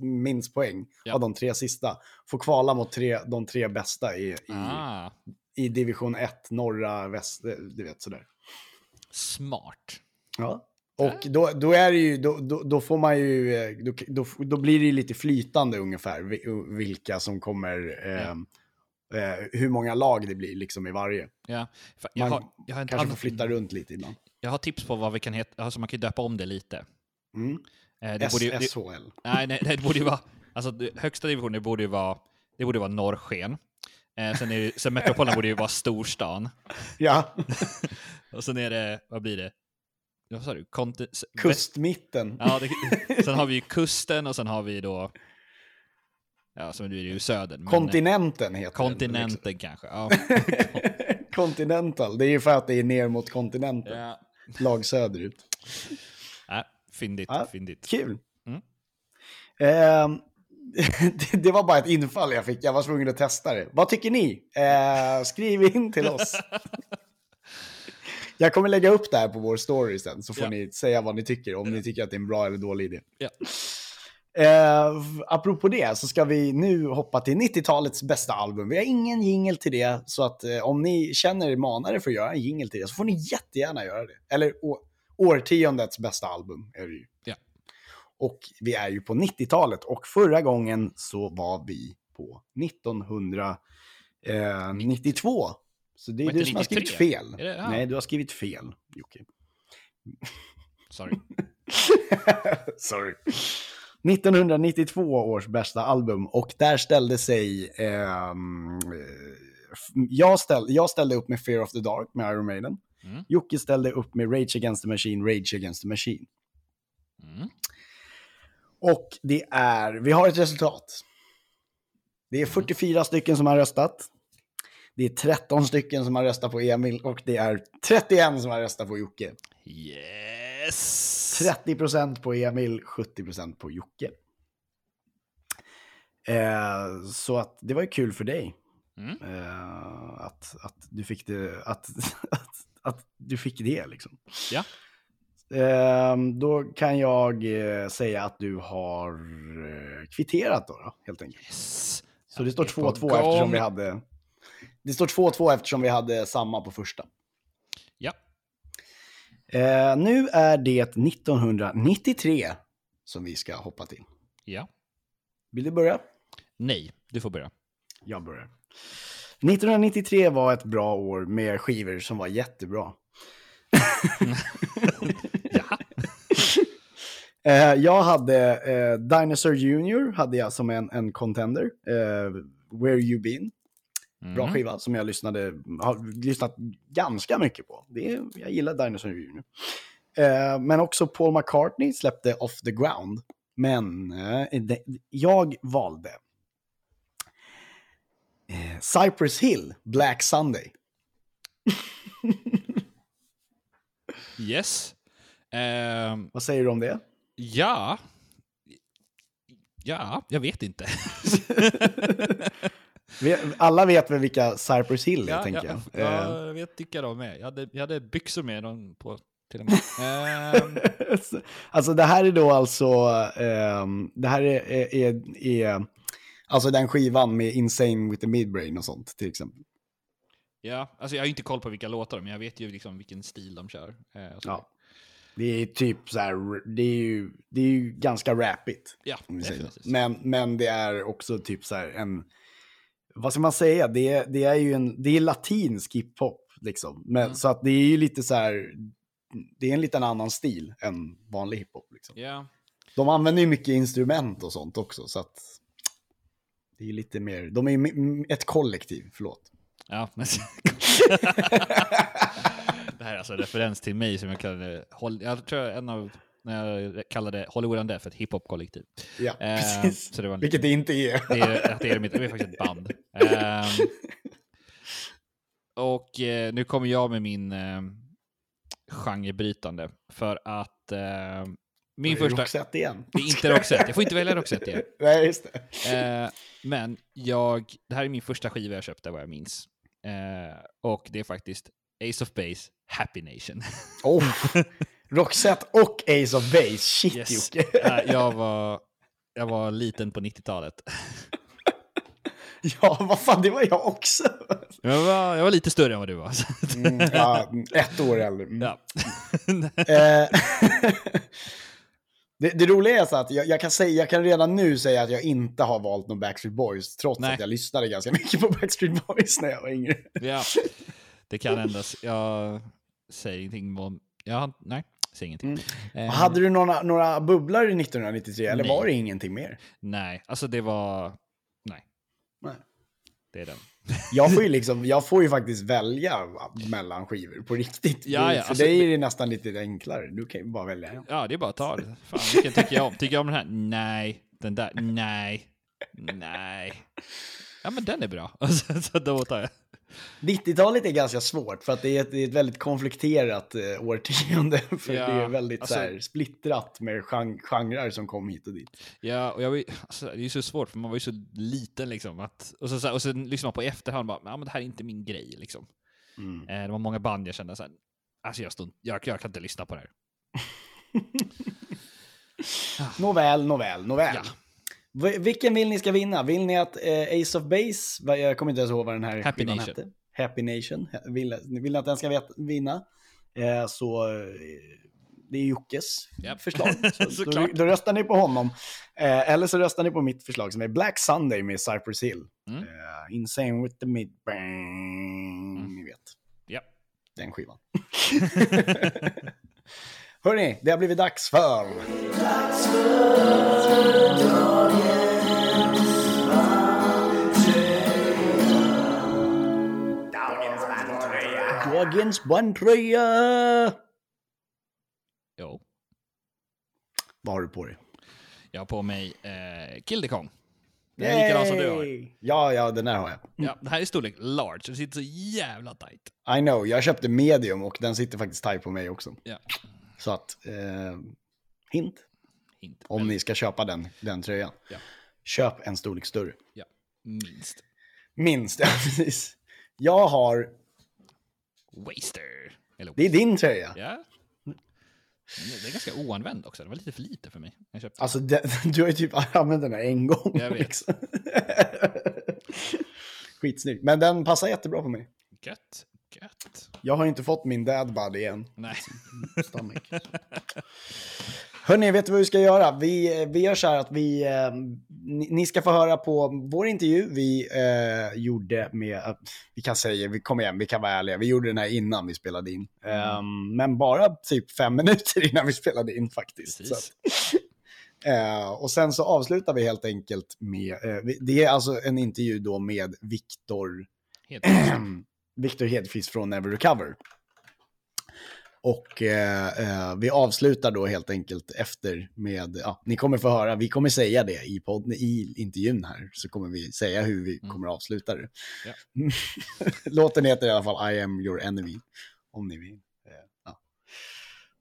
Mm. minst poäng Ja. av de tre sista, får kvala mot tre, de tre bästa i, i, Ah, i division 1, norra, väst, eh, du vet sådär. smart. Ja. Och då, då, är det ju, då, då, då får man ju, eh, då, då, blir det ju lite flytande ungefär vi- vilka som kommer, eh, eh, hur många lag det blir liksom i varje. Ja. Jag, Man har, jag, har en Kanske får flytta runt lite ibland. jag har tips på vad vi kan heta, alltså man kan ju döpa om det lite. Mm. Eh, det S- borde, ju- det, SHL. nej, nej, det borde ju vara, alltså högsta divisionen borde ju vara, det borde vara norrsken. Eh, sen, är, sen Metropolen borde ju vara storstan. Ja, Och sen är det, vad blir det? Vad sa du? Kustmitten. Ja, det, sen har vi ju kusten och sen har vi då, ja, så blir det ju södern. Kontinenten heter Kontinenten kanske. Ja. Continental, det är ju för att det är ner mot kontinenten. ja. Lag söderut. Nej, fyndigt, Ja. fyndigt. Kul. Mm. Ehm, det, det var bara ett infall jag fick, jag var tvungen att testa det. Vad tycker ni? Eh, skriv in till oss. Jag kommer lägga upp det här på vår story sen, så får Ja. ni säga vad ni tycker, om ni tycker att det är en bra eller dålig idé. Ja. Eh, apropå det så ska vi nu hoppa till 90-talets bästa album. Vi har ingen jingel till det, så att eh, om ni känner er manade för att göra en jingel till det så får ni jättegärna göra det. Eller å- årtiondets bästa album är det ju. Ja. Och vi är ju på 90-talet och förra gången så var vi på 1992. Så det är du som har skrivit 93? fel. Det- ja. Nej, du har skrivit fel, Jocke. Sorry. Sorry. 1992 års bästa album och där ställde sig... eh, jag, ställ, jag ställde upp med Fear of the Dark med Iron Maiden. Mm. Jocke ställde upp med Rage Against the Machine, Rage Against the Machine. Mm. Och det är, vi har ett resultat. Det är 44 stycken som har röstat. Det är 13 stycken som har röstat på Emil och det är 31 som har röstat på Jocke. Yes! 30% på Emil, 70% på Jocke. Eh, så att det var ju kul för dig. Mm. Eh, att, att du fick det, att, att, att du fick det liksom. Ja. Eh, då kan jag eh, säga att du har eh, kvitterat då, då helt enkelt. Yes. Så det står är på 2-2 eftersom vi hade... Det står 2-2 eftersom vi hade samma på första. Eh, nu är det 1993 som vi ska hoppa till. Ja. Vill du börja? Nej, du får börja. Jag börjar. 1993 var ett bra år med skivor som var jättebra. Ja. Eh, jag hade eh, Dinosaur Junior hade jag som en, en contender. Eh, Where You Been. Bra Mm. skiva som jag lyssnade, har lyssnat ganska mycket på. Det är, jag gillar Dinosaur Junior. Eh, men också Paul McCartney släppte Off the Ground. Men eh, det, jag valde eh, Cypress Hill, Black Sunday. Yes. Ehm, Vad säger du om det? ja. Ja, jag vet inte. Alla vet väl vilka Cypress Hill är, ja, tänker ja, jag. Eh, ja, jag vet vilka de är. Jag hade, jag hade byxor med dem på till och med. Ehm, alltså det här är då alltså, ehm, det här är, är, är, är alltså den skivan med Insane with the Midbrain och sånt till exempel. ja, alltså jag har inte koll på vilka låtar, men jag vet ju liksom vilken stil de kör. Eh, så. Ja. Det är typ så här, det är ju, det är ju ganska rapigt. ja. Men, men det är också typ så här en, vad ska man säga, det är, det är ju en, det är latinsk hiphop liksom. Men, Mm. Så att det är ju lite så här, det är en liten annan stil än vanlig hiphop. Liksom. Ja, De använder ju mycket instrument och sånt också, så att det är lite mer, de är ju ett kollektiv, förlåt. ja. Men... det här är alltså en referens till mig som jag kallade, Hol- jag tror en av, när jag kallade Hollywood Undead för ett hiphop-kollektiv. Ja, Eh, precis. det en- Vilket det inte är. Det är, det är, mitt, det är faktiskt ett band. Ehm, och eh, nu kommer jag med min eh, genrebrytande. För att eh, min Är det första... Roxette igen. Det är inte Roxette, jag får inte välja Roxette igen. Nej, just det. Eh, men jag, det här är min första skiva jag köpte vad jag minns. Eh, och det är faktiskt Ace of Base, Happy Nation. Oh. Roxette och Ace of Base, shit Yes. Jocke. Jag, var, jag var liten på 90-talet. Ja, vad fan, det var jag också. Jag var, jag var lite större än vad du var. Mm, ja, ett år äldre. Mm. ja. Eh, det, det roliga är så att jag, jag, kan säga, jag kan redan nu säga att jag inte har valt någon Backstreet Boys, trots Nej. att jag lyssnade ganska mycket på Backstreet Boys när jag var yngre. Ja, det kan ändras. Jag säger ingenting om... Ja, nej, säger ingenting. Mm. Eh, Hade du några, några bubblor 1993 eller Nej. var det ingenting mer? Nej, alltså det var... Nej, Nej. det är den. Jag får ju liksom, jag får ju faktiskt välja mellan skivor på riktigt. Ja, ja, För alltså, dig det- är det nästan lite enklare. Du kan ju bara välja en. Ja, det är bara att ta det. Fan, vilken tycker jag om? Tycker jag om den här? Nej. Den där? Nej. Nej. Ja, men den är bra. så då tar jag. 90-talet är ganska svårt för att det är ett, det är ett väldigt konflikterat eh, årtionde. För Ja, det är väldigt alltså- så här, splittrat med gen- genrer som kom hit och dit. Ja, och jag var, alltså, det är ju så svårt för man var ju så liten liksom. Att, och, så, och sen lyssnar man på i efterhand bara, ja men det här är inte min grej liksom. Mm. Eh, det var många band jag kände så här, alltså jag, stod, jag, jag kan inte lyssna på det här. Nåväl, nåväl, nåväl. Ja. Vilken vill ni ska vinna? Vill ni att eh, Ace of Base, jag kommer inte ens ihåg vad den här Happy Nation. hette. Happy Nation. Vill, vill ni att den ska vet, vinna? Eh, så eh, det är Jockes Japp. förslag. Så, då, då röstar ni på honom. Eh, eller så röstar ni på mitt förslag som är Black Sunday med Cypress Hill. Mm. Eh, Insane with the mid bang. Ni vet, Ja. den skivan. Hörni, det har blivit dags för... Dagens bandtröja! Jo. Vad har du på dig? Jag har på mig eh, Kill the Kong. Den är likadan som du har. Ja, ja, den där har jag. Ja, det här är storlek large, så det sitter så jävla tight. I know, jag köpte medium och den sitter faktiskt tight på mig också. Ja. Så att, eh, hint, Inte om ni ska köpa den, den tröjan. Ja. Köp en storlek större. Ja, minst. Minst, ja precis. Jag har, Waster. Eller, det är din tröja. Ja. Den är ganska oanvänd också. Det var lite för lite för mig. Jag köpte. Alltså, det, du har ju typ använt den här en gång. Jag vet. liksom. Skitsnygg. Men den passar jättebra på mig. Gött. Gött. Jag har inte fått min dad body än. Nej. Stomach. Hörni, vet du vad vi ska göra? Vi, vi gör så här att vi, eh, ni, ni ska få höra på vår intervju vi eh, gjorde med, eh, vi kan säga, vi kom igen, vi kan vara ärliga, vi gjorde den här innan vi spelade in. Eh, men bara typ fem minuter innan vi spelade in faktiskt. Eh, och sen så avslutar vi helt enkelt med, eh, vi- det är alltså en intervju då med Viktor Helt Victor Hedqvist från Never Recover. Och eh, eh, vi avslutar då helt enkelt efter med, ja, ni kommer få höra, vi kommer säga det i, podden, i intervjun här, så kommer vi säga hur vi kommer avsluta det. Ja. Låten heter i alla fall I am your enemy, om ni vill. Eh, ja.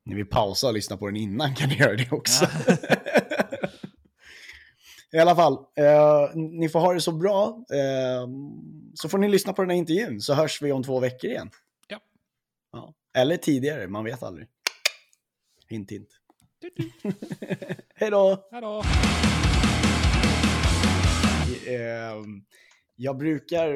Ni vill pausa och lyssna på den innan kan ni göra det också. I alla fall, eh, ni får ha det så bra. Eh, så får ni lyssna på den här intervjun, så hörs vi om två veckor igen. Ja. ja. Eller tidigare, man vet aldrig. Hint, hint. Hej då! Hallå. Eh, jag brukar,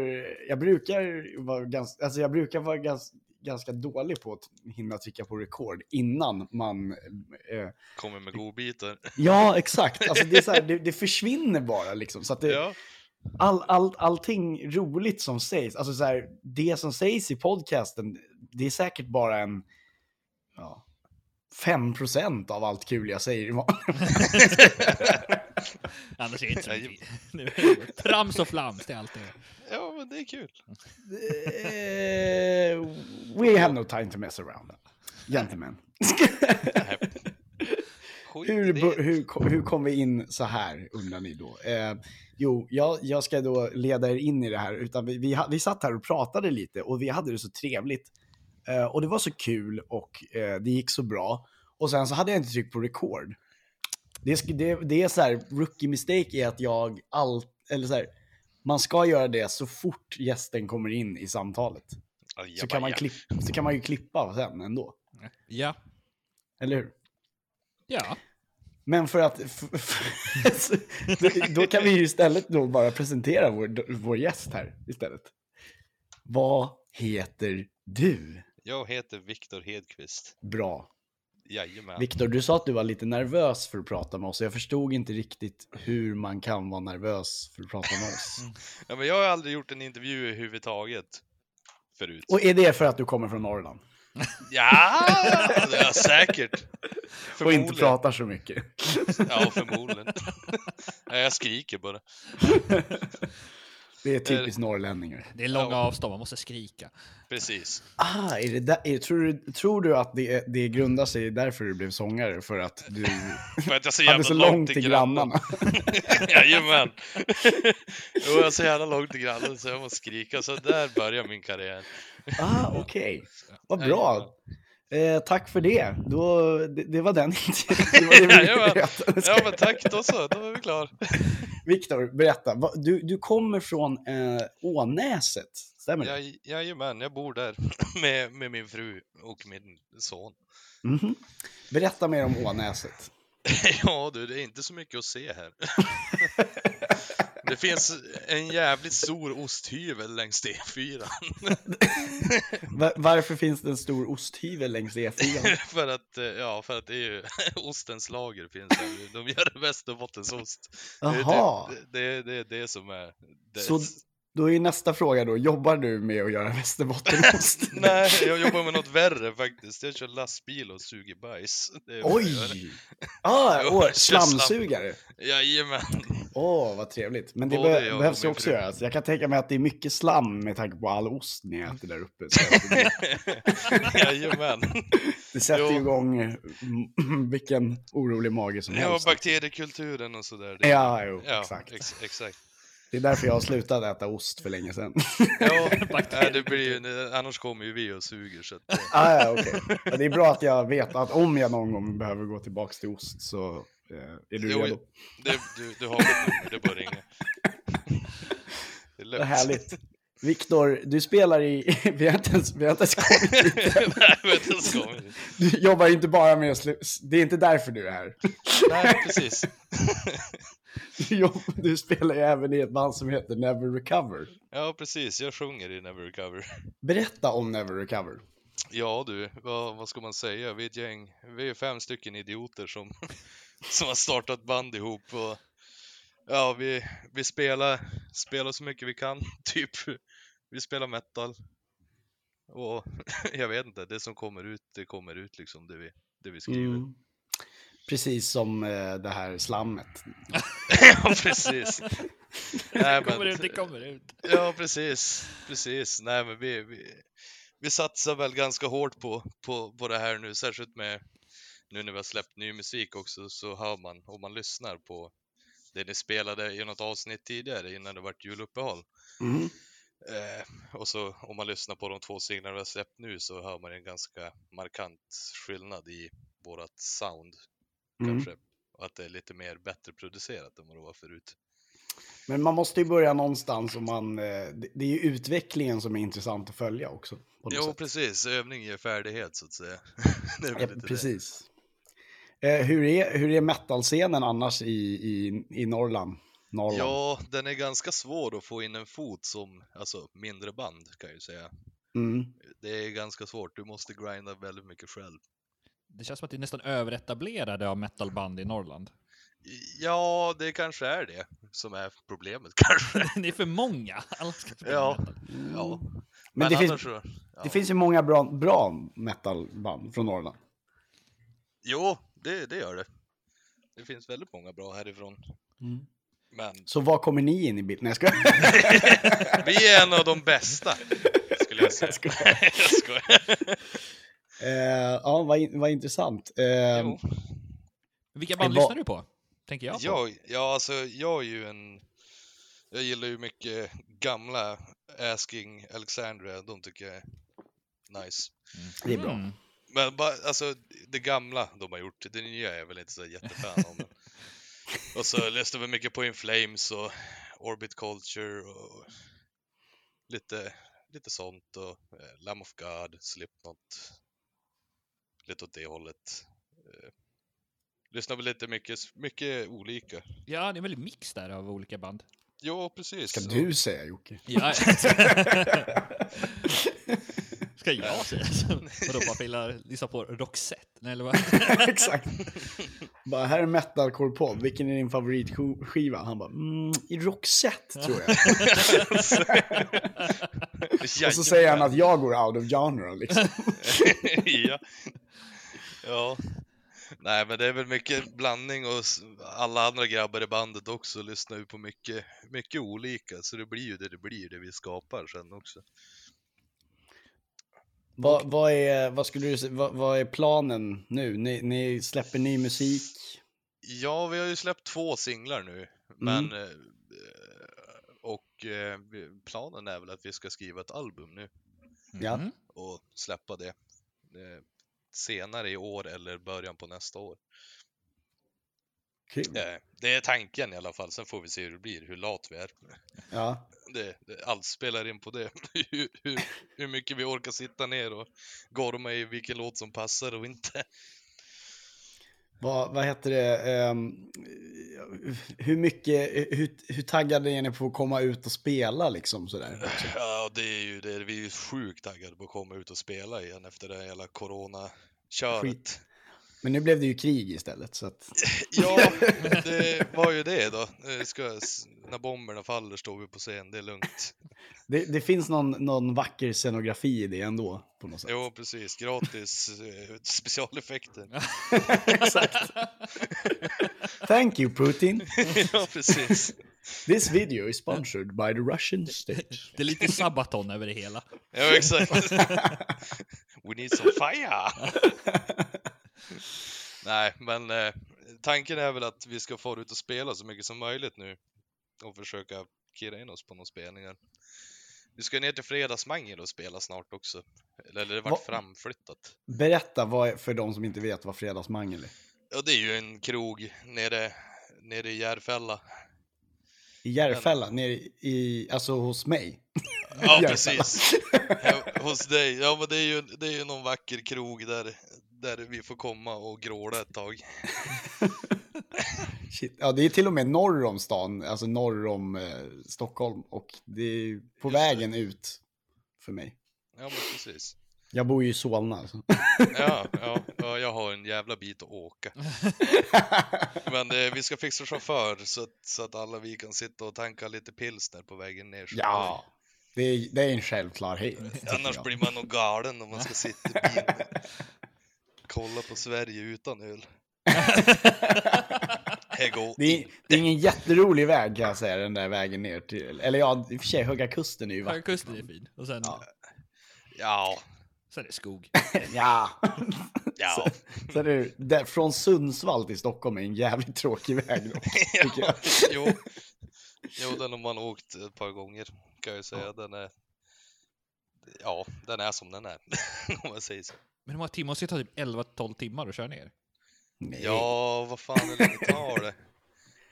jag brukar vara ganska, alltså jag brukar vara ganska, ganska dålig på att hinna trycka på record innan man eh, Kommer med godbitar. Ja, exakt. Alltså det, är så här, det, det försvinner bara liksom. Så att det, Ja, all, all, allting roligt som sägs, alltså så här, det som sägs i podcasten, det är säkert bara en ja, 5% av allt kul jag säger. Annars är det inte så mycket. Trams och flams, det är allt det ja, men det är kul. Eh, we have no time to mess around. Gentlemen. Hur, hur, hur kom vi in så här, undrar ni då? Eh, jo, jag, jag ska då leda er in i det här. Utan vi, vi, vi satt här och pratade lite och vi hade det så trevligt. Eh, och det var så kul och eh, det gick så bra. Och sen så hade jag inte tryckt på record. Det, det, det är så här, rookie mistake är att jag allt, eller så här, man ska göra det så fort gästen kommer in i samtalet. Så Ajabaja. kan, man klipp, så kan man ju klippa sen ändå. Ja. Eller hur? Ja. Men för att... då kan vi ju istället då bara presentera vår, vår gäst här istället. Vad heter du? Jag heter Viktor Hedqvist. Bra. Jajamän. Viktor, du sa att du var lite nervös för att prata med oss. Jag förstod inte riktigt hur man kan vara nervös för att prata med oss. Ja, men jag har aldrig gjort en intervju överhuvudtaget förut. Och är det för att du kommer från Norrland? Ja, det är säkert. Och inte pratar så mycket? Ja, förmodligen. ja, jag skriker bara. Det är typiskt norrlänningar. Det är långa avstånd, man måste skrika. Precis. Ah, är det där, är, tror, du, tror du att det, det grundar sig därför du blev sångare? För att du För att jag så jävla hade så långt till grannarna? Jajamän. jo, jag är så jävla långt till grannen så jag måste skrika. Så där börjar min karriär. Ah, okej. Vad bra. Eh, tack för det. Då, det, det var den det var berättade. Ja, men tack. Då så. Då är vi klara. Viktor, berätta. Va- Du, du kommer från eh, Ånäset, stämmer det? Jag, jajamän, jag bor där med, med min fru och min son. Mhm. Berätta mer om Ånäset. Ja du, det är inte så mycket att se här. Det finns en jävligt stor osthyvel längs E4. Va- Varför finns det en stor osthyvel längs E4? för att, eh, ja, för att det är ju ostens lager finns där. De gör Västerbottensost. Det Jaha, typ- Det, det, det är det som är... Det. så då är nästa fråga då, jobbar du med att göra västerbottenost? Nej, jag jobbar med något värre faktiskt. Jag kör lastbil och suger bajs. Oj! Ah, åh, slamsugare. Jajamän. Åh, vad trevligt. Men det Både be- behövs ju också fru. göras. Jag kan tänka mig att det är mycket slam med tanke på all ost ni äter där uppe. Jajamän. det sätter Jo. igång mm, vilken orolig mage som Ja, helst. bakteriekulturen och sådär. Ja, jo, ja exakt. Ex exakt. Det är därför jag har slutat äta ost för länge sedan. Ja, nej, det blir ju, annars kommer ju vi och suger så att, eh, ah, ja, okej. Ja, det är bra att jag vet att om jag någon gång behöver gå tillbaka till ost så eh, är du Jo, redo. det, du, du har mitt nummer, det är bara ringa. Det är Vad lugnt. härligt. Viktor, du spelar i... Vi har inte ens, vi har inte ens kommit dit. Du jobbar inte bara med att slu- Det är inte därför du är här. Nej, precis. Du, spelar ju även i ett band som heter Never Recover. Ja, precis. Jag sjunger i Never Recover. Berätta om Never Recover. Ja du, vad, vad ska man säga? Vi är ett gäng, vi är fem stycken idioter som, som har startat band ihop och ja, vi, vi spelar, spelar så mycket vi kan, typ. Vi spelar metal. Och jag vet inte, det som kommer ut, det kommer ut liksom, det vi, det vi skriver. Mm. Precis som eh, det här slammet. ja, precis. Nej, kommer men- ut, det kommer ut. Ja, precis. Precis. Nej, men vi, vi, vi satsar väl ganska hårt på, på, på det här nu, särskilt med nu när vi har släppt ny musik också, så hör man, om man lyssnar på det ni spelade i något avsnitt tidigare innan det vart juluppehåll. Mm. Eh, och så om man lyssnar på de två singlarna vi har släppt nu så hör man en ganska markant skillnad i vårat sound Mm. kanske. Och att det är lite mer bättre producerat än vad det var förut. Men man måste ju börja någonstans och man... eh, Det är ju utvecklingen som är intressant att följa också. Jo, sätt. precis. Övning ger färdighet så att säga. Ja, lite det. precis. Eh, hur, är, hur är metalscenen annars i, i, i Norrland? Norrland? Ja, den är ganska svår att få in en fot som, alltså mindre band kan jag ju säga. Mm. Det är ganska svårt, du måste grinda väldigt mycket själv. Det känns som att det är nästan överetablerade av metalband i Norrland. Ja, det kanske är det som är problemet kanske. det är för många. Alla ska spela Ja. metal. Ja. Men, det, finns, så, ja. det finns ju många bra, bra metalband från Norrland. Jo, det, det gör det. Det finns väldigt många bra härifrån. Mm. Men Så var kommer ni in i bilden? Jag skojar. vi är en av de bästa, skulle jag säga. Jag skojar. jag skojar. Eh, ja, vad, in- vad intressant. Eh. Vilka band lyssnar du på? Tänker jag på. Jag, ja, alltså jag är ju en... Jag gillar ju mycket gamla Asking Alexandria, de tycker jag är nice. det är bra. Mm. Men bara, alltså det gamla de har gjort, det nya är jag väl inte så jättefan av. Och så läste vi mycket på In Flames och Orbit Culture och lite, lite sånt och eh, Lamb of God, Slipknot. Lite åt det hållet. Eh, lyssnar väl lite mycket, mycket olika. Ja, det är väldigt mix där av olika band. Ja, precis. Ska du säga Jocke? Ja. Ska jag säga så? Vadå, bara gillar lyssna på Roxette? Nej, eller vad? Exakt. Bara, här är metalcore-podd, vilken är din favoritskiva? Han bara, mm, i Roxette tror jag. Och så säger han att jag går out of genre liksom. ja. ja. Nej, men det är väl mycket blandning och alla andra grabbar i bandet också lyssnar ju på mycket, mycket olika, så det blir ju det det blir, det vi skapar sen också. Vad, vad, är, vad, skulle du, vad, vad är planen nu? Ni, ni släpper ny musik. Ja, vi har ju släppt två singlar nu, men eh, och eh, planen är väl att vi ska skriva ett album nu Ja. Mhm. och släppa det eh, senare i år eller början på nästa år. Kul. Eh, Det är tanken i alla fall, sen får vi se hur det blir, hur lat vi är. Ja. Det, det, allt spelar in på det. hur, hur, hur mycket vi orkar sitta ner och gorma i vilken låt som passar och inte. Vad, vad heter det? ehm, hur mycket, hur, hur taggade är ni på att komma ut och spela liksom sådär? Ja, det är ju det. Vi är ju sjukt taggade på att komma ut och spela igen efter det jävla corona-köret. Skit. Men nu blev det ju krig istället så att... Ja, det var ju det då. Ska, när bomberna faller står vi på scen, det är lugnt. Det, det finns någon, någon vacker scenografi i det ändå på något sätt. Jo, precis. Gratis eh, specialeffekter. Exakt. Thank you Putin. ja, precis. This video is sponsored by the Russian state. Det är lite Sabaton över det hela. Ja, exakt. We need some fire! Nej, men eh, tanken är väl att vi ska få ut och spela så mycket som möjligt nu och försöka kirra in oss på några spelningar. Vi ska ner till Fredagsmangel och spela snart också. Eller det vart Va- framflyttat. Berätta vad, för de som inte vet vad fredagsmangel är. Ja, det är ju en krog nere, nere i Järfälla. I Järfälla, nere i, alltså hos mig. Ja, precis. Hos dig. Ja, men det är ju, det är ju någon vacker krog där, där vi får komma och gråla ett tag. Shit. Ja, det är till och med norr om stan, alltså norr om eh, Stockholm. Och det är på Just det. vägen ut för mig. Ja, men precis. Jag bor ju i Solna. Alltså. Ja, ja, ja, jag har en jävla bit att åka. Men eh, vi ska fixa chaufför så att, så att alla vi kan sitta och tanka lite pilsner på vägen ner. ja, det är, det är en självklarhet. Annars blir man nog galen om man ska sitta i bilen. Kolla på Sverige utan öl. Det är, det är ingen jätterolig väg kan jag säga, den där vägen ner till... Eller ja, i och för sig, Höga Kusten är ju Höga vacker. kusten är fin. Och sen, Ja. Ja, sen är det skog. Ja. ja. Så är det, där, från Sundsvall till Stockholm är en jävligt tråkig väg då. ja. jag. Jo. jo, den har man åkt ett par gånger kan jag säga. Den är... Ja, den är som den är. Om man säger så. Men hur många timmar? Måste det ta typ 11-12 timmar att köra ner? Nej. Ja, vad fan hur länge tar det?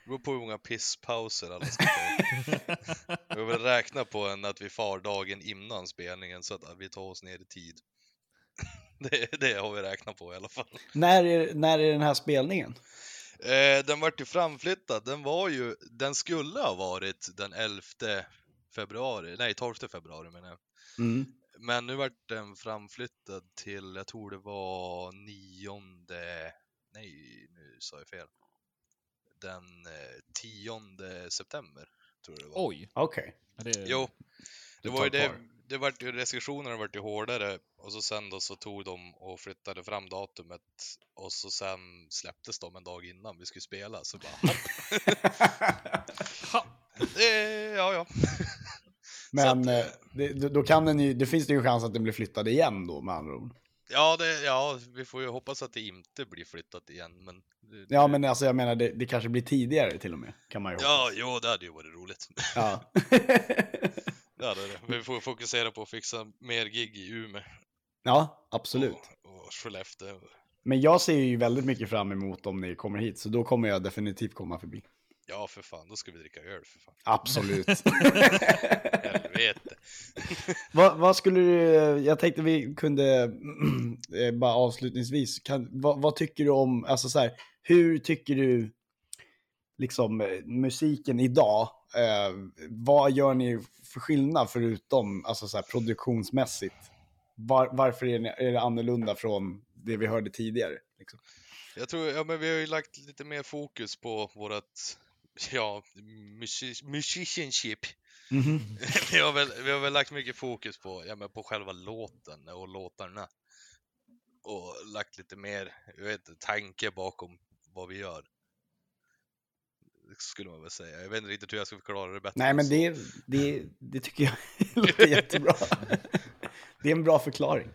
Det beror på hur många pisspauser alla ska ta. Vi har väl räknat på en att vi far dagen innan spelningen så att vi tar oss ner i tid. Det, det har vi räknat på i alla fall. När, är, när är den här spelningen? Eh, den vart ju framflyttad. Den var ju, den skulle ha varit den 11 februari, nej 12 februari menar jag. Mm. Men nu vart den framflyttad till, jag tror det var nionde, nej nu sa jag fel. Den eh, 10 september tror jag det var. Oj! Okej. Ja, Det, Jo, det Det var ju det, det vart ju restriktionerna vart ju hårdare och så sen då så tog de och flyttade fram datumet och så sen släpptes de en dag innan vi skulle spela så bara Ha! ja ja. Men att, eh, det, då- kan den ju, det finns det ju chans att den blir flyttad igen då med andra ord. Ja, det, ja, vi får ju hoppas att det inte blir flyttat igen men det- Ja, men alltså jag menar det, det kanske blir tidigare till och med. Kan man ju Ja, hoppas. jo, det hade ju varit roligt. Ja. Det hade det. Vi får fokusera på att fixa mer gig i Umeå ja, absolut. och, och Skellefteå. Men jag ser ju väldigt mycket fram emot om ni kommer hit, så då kommer jag definitivt komma förbi. Ja, för fan, då ska vi dricka öl för fan. Absolut. Helvete. vad, vad skulle du, jag tänkte vi kunde, eh, bara avslutningsvis, kan, vad, vad tycker du om, alltså så här, hur tycker du liksom eh, musiken idag, eh, vad gör ni för skillnad förutom alltså så här, produktionsmässigt? Var, varför är, ni, är det annorlunda från det vi hörde tidigare? Liksom? Jag tror, ja men vi har ju lagt lite mer fokus på vårat, ja, musi- musicianship. vi, har väl, vi har väl lagt mycket fokus på, ja men på själva låten och låtarna. Och lagt lite mer, jag vet tanke bakom vad vi gör. Skulle man väl säga. Jag vet inte riktigt hur jag ska förklara det bättre. Nej, men det, det, det tycker jag låter jättebra. Det är en bra förklaring.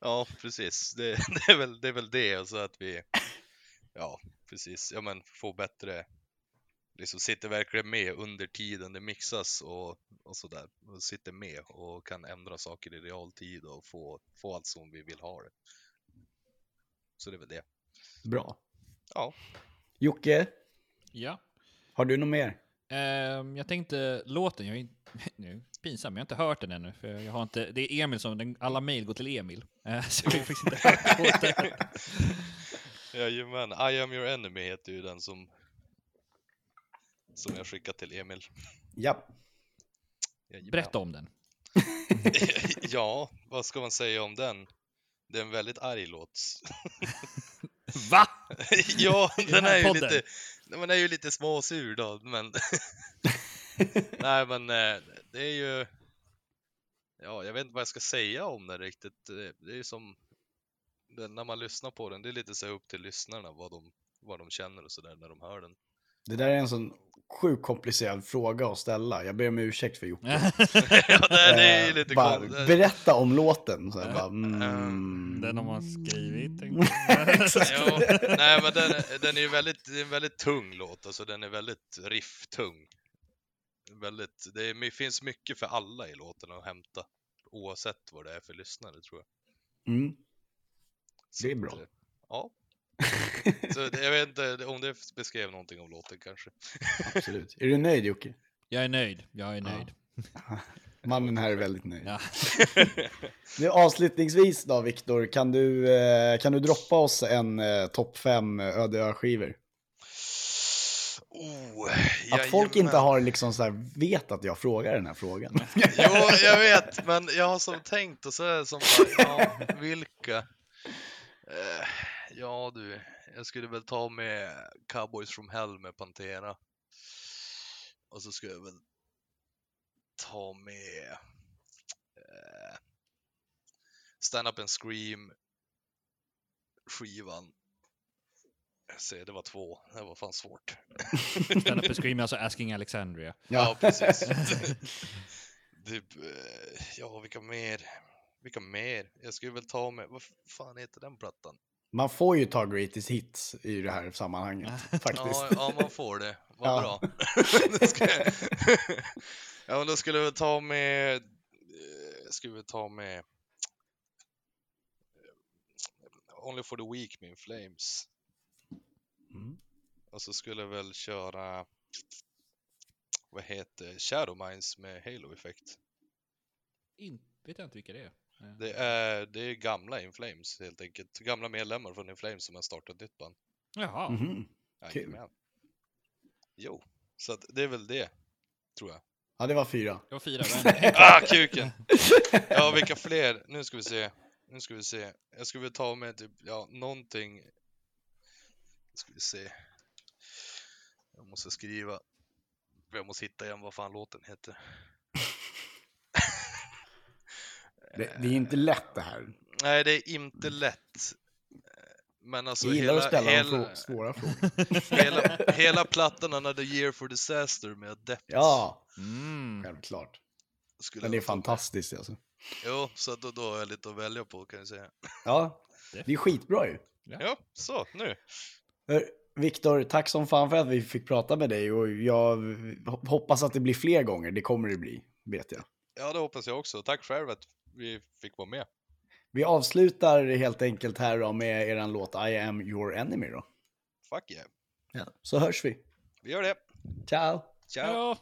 Ja, precis. Det, det, är väl, det är väl det och så att vi, ja, precis, ja men få bättre, liksom sitter verkligen med under tiden det mixas och, och sådär. Sitter med och kan ändra saker i realtid och få, få allt som vi vill ha det. Så det är väl det. Bra. Ja. Jocke, Ja. har du något mer? Ehm, jag tänkte låten, jag är nu, pinsam, jag har inte hört den ännu. För jag har inte, det är Emil som, den, alla mejl går till Emil. Eh, så jag har faktiskt inte hört låten. Jajamän, I am your enemy heter ju den som som jag skickat till Emil. Ja. Jajamän. Berätta om den. ja, vad ska man säga om den? Det är en väldigt arg låt. Va? ja, den den är ju lite, man är ju lite småsur då, men Nej, men eh, det är ju Ja, jag vet inte vad jag ska säga om den riktigt. Det- Det är ju som när man lyssnar på den, det är lite så upp till lyssnarna vad de, vad de känner och sådär när de hör den. Det där är en sån sjukt komplicerad fråga att ställa. Jag ber om ursäkt för Jocke. ja, det, är Eh, lite bara. Berätta om låten. Så här, bara, mm. Den har man skrivit. Jo, nej men den, den är ju väldigt, är en väldigt tung låt, alltså den är väldigt rifftung. Väldigt, det är, det finns mycket för alla i låten att hämta, oavsett vad det är för lyssnare tror jag. Mm. Det är bra. eh, Ja. Så det, jag vet inte om det beskrev någonting om låten kanske. Absolut. Är du nöjd Jocke? Jag är nöjd. Jag är nöjd. Mannen här är väldigt nöjd. Ja. Nu avslutningsvis då Viktor, kan du, eh, kan du droppa oss en eh, topp 5 öde ö-skivor? Oh, Att folk inte har liksom så här, vet att jag frågar den här frågan. Jo, jag vet, men jag har som tänkt och så är det som bara, ja, vilka? Ja du, jag skulle väl ta med Cowboys from Hell med Pantera. Och så skulle jag väl ta med eh, Stand Up and Scream skivan. Jag ser, det var två, det var fan svårt. Stand up and scream, alltså Asking Alexandria. Ja, precis. typ, ja, vilka mer? Vilka mer? Jag skulle väl ta med, vad fan heter den plattan? Man får ju ta greatest hits i det här sammanhanget faktiskt. Ja, ja, man får det. Vad Ja. bra. Ja, men då skulle väl ta med, eh, skulle väl ta med eh, Only for the Weak med In Flames. Mm. Och så skulle jag väl köra, vad heter Shadow Minds med Halo Effect. In, vet jag inte vilka det är. Det är, det är gamla In Flames helt enkelt. Gamla medlemmar från In Flames som har startat ett nytt band. Jaha. Mhm. Kul. Jajamän. Jo, så att det är väl det, tror jag. Ja, det var fyra. Det var fyra. Men... Ah, kuken! Ja, vilka fler? Nu ska vi se. Nu ska vi se. Jag skulle väl ta med typ, ja, någonting. Nu ska vi se. Jag måste skriva. Jag måste hitta igen vad fan låten heter. Det, det är inte lätt det här. Nej, det är inte lätt. Men alltså Jag gillar hela, att ställa hela, svåra frågor. hela, hela plattan Another Year for Disaster med Adept. Ja, Mm. självklart. skulle Men det är fantastiskt alltså. Jo, så då, då har jag lite att välja på kan jag säga. Ja, det är skitbra ju. Ja, så nu. Viktor, tack som fan för att vi fick prata med dig och jag hoppas att det blir fler gånger. Det kommer det bli, vet jag. Ja, det hoppas jag också. Tack själv att vi fick vara med. Vi avslutar helt enkelt här då med eran låt I am your enemy då. Fuck yeah. Ja. Så hörs vi. Vi gör det. Ciao! Ciao. Ja.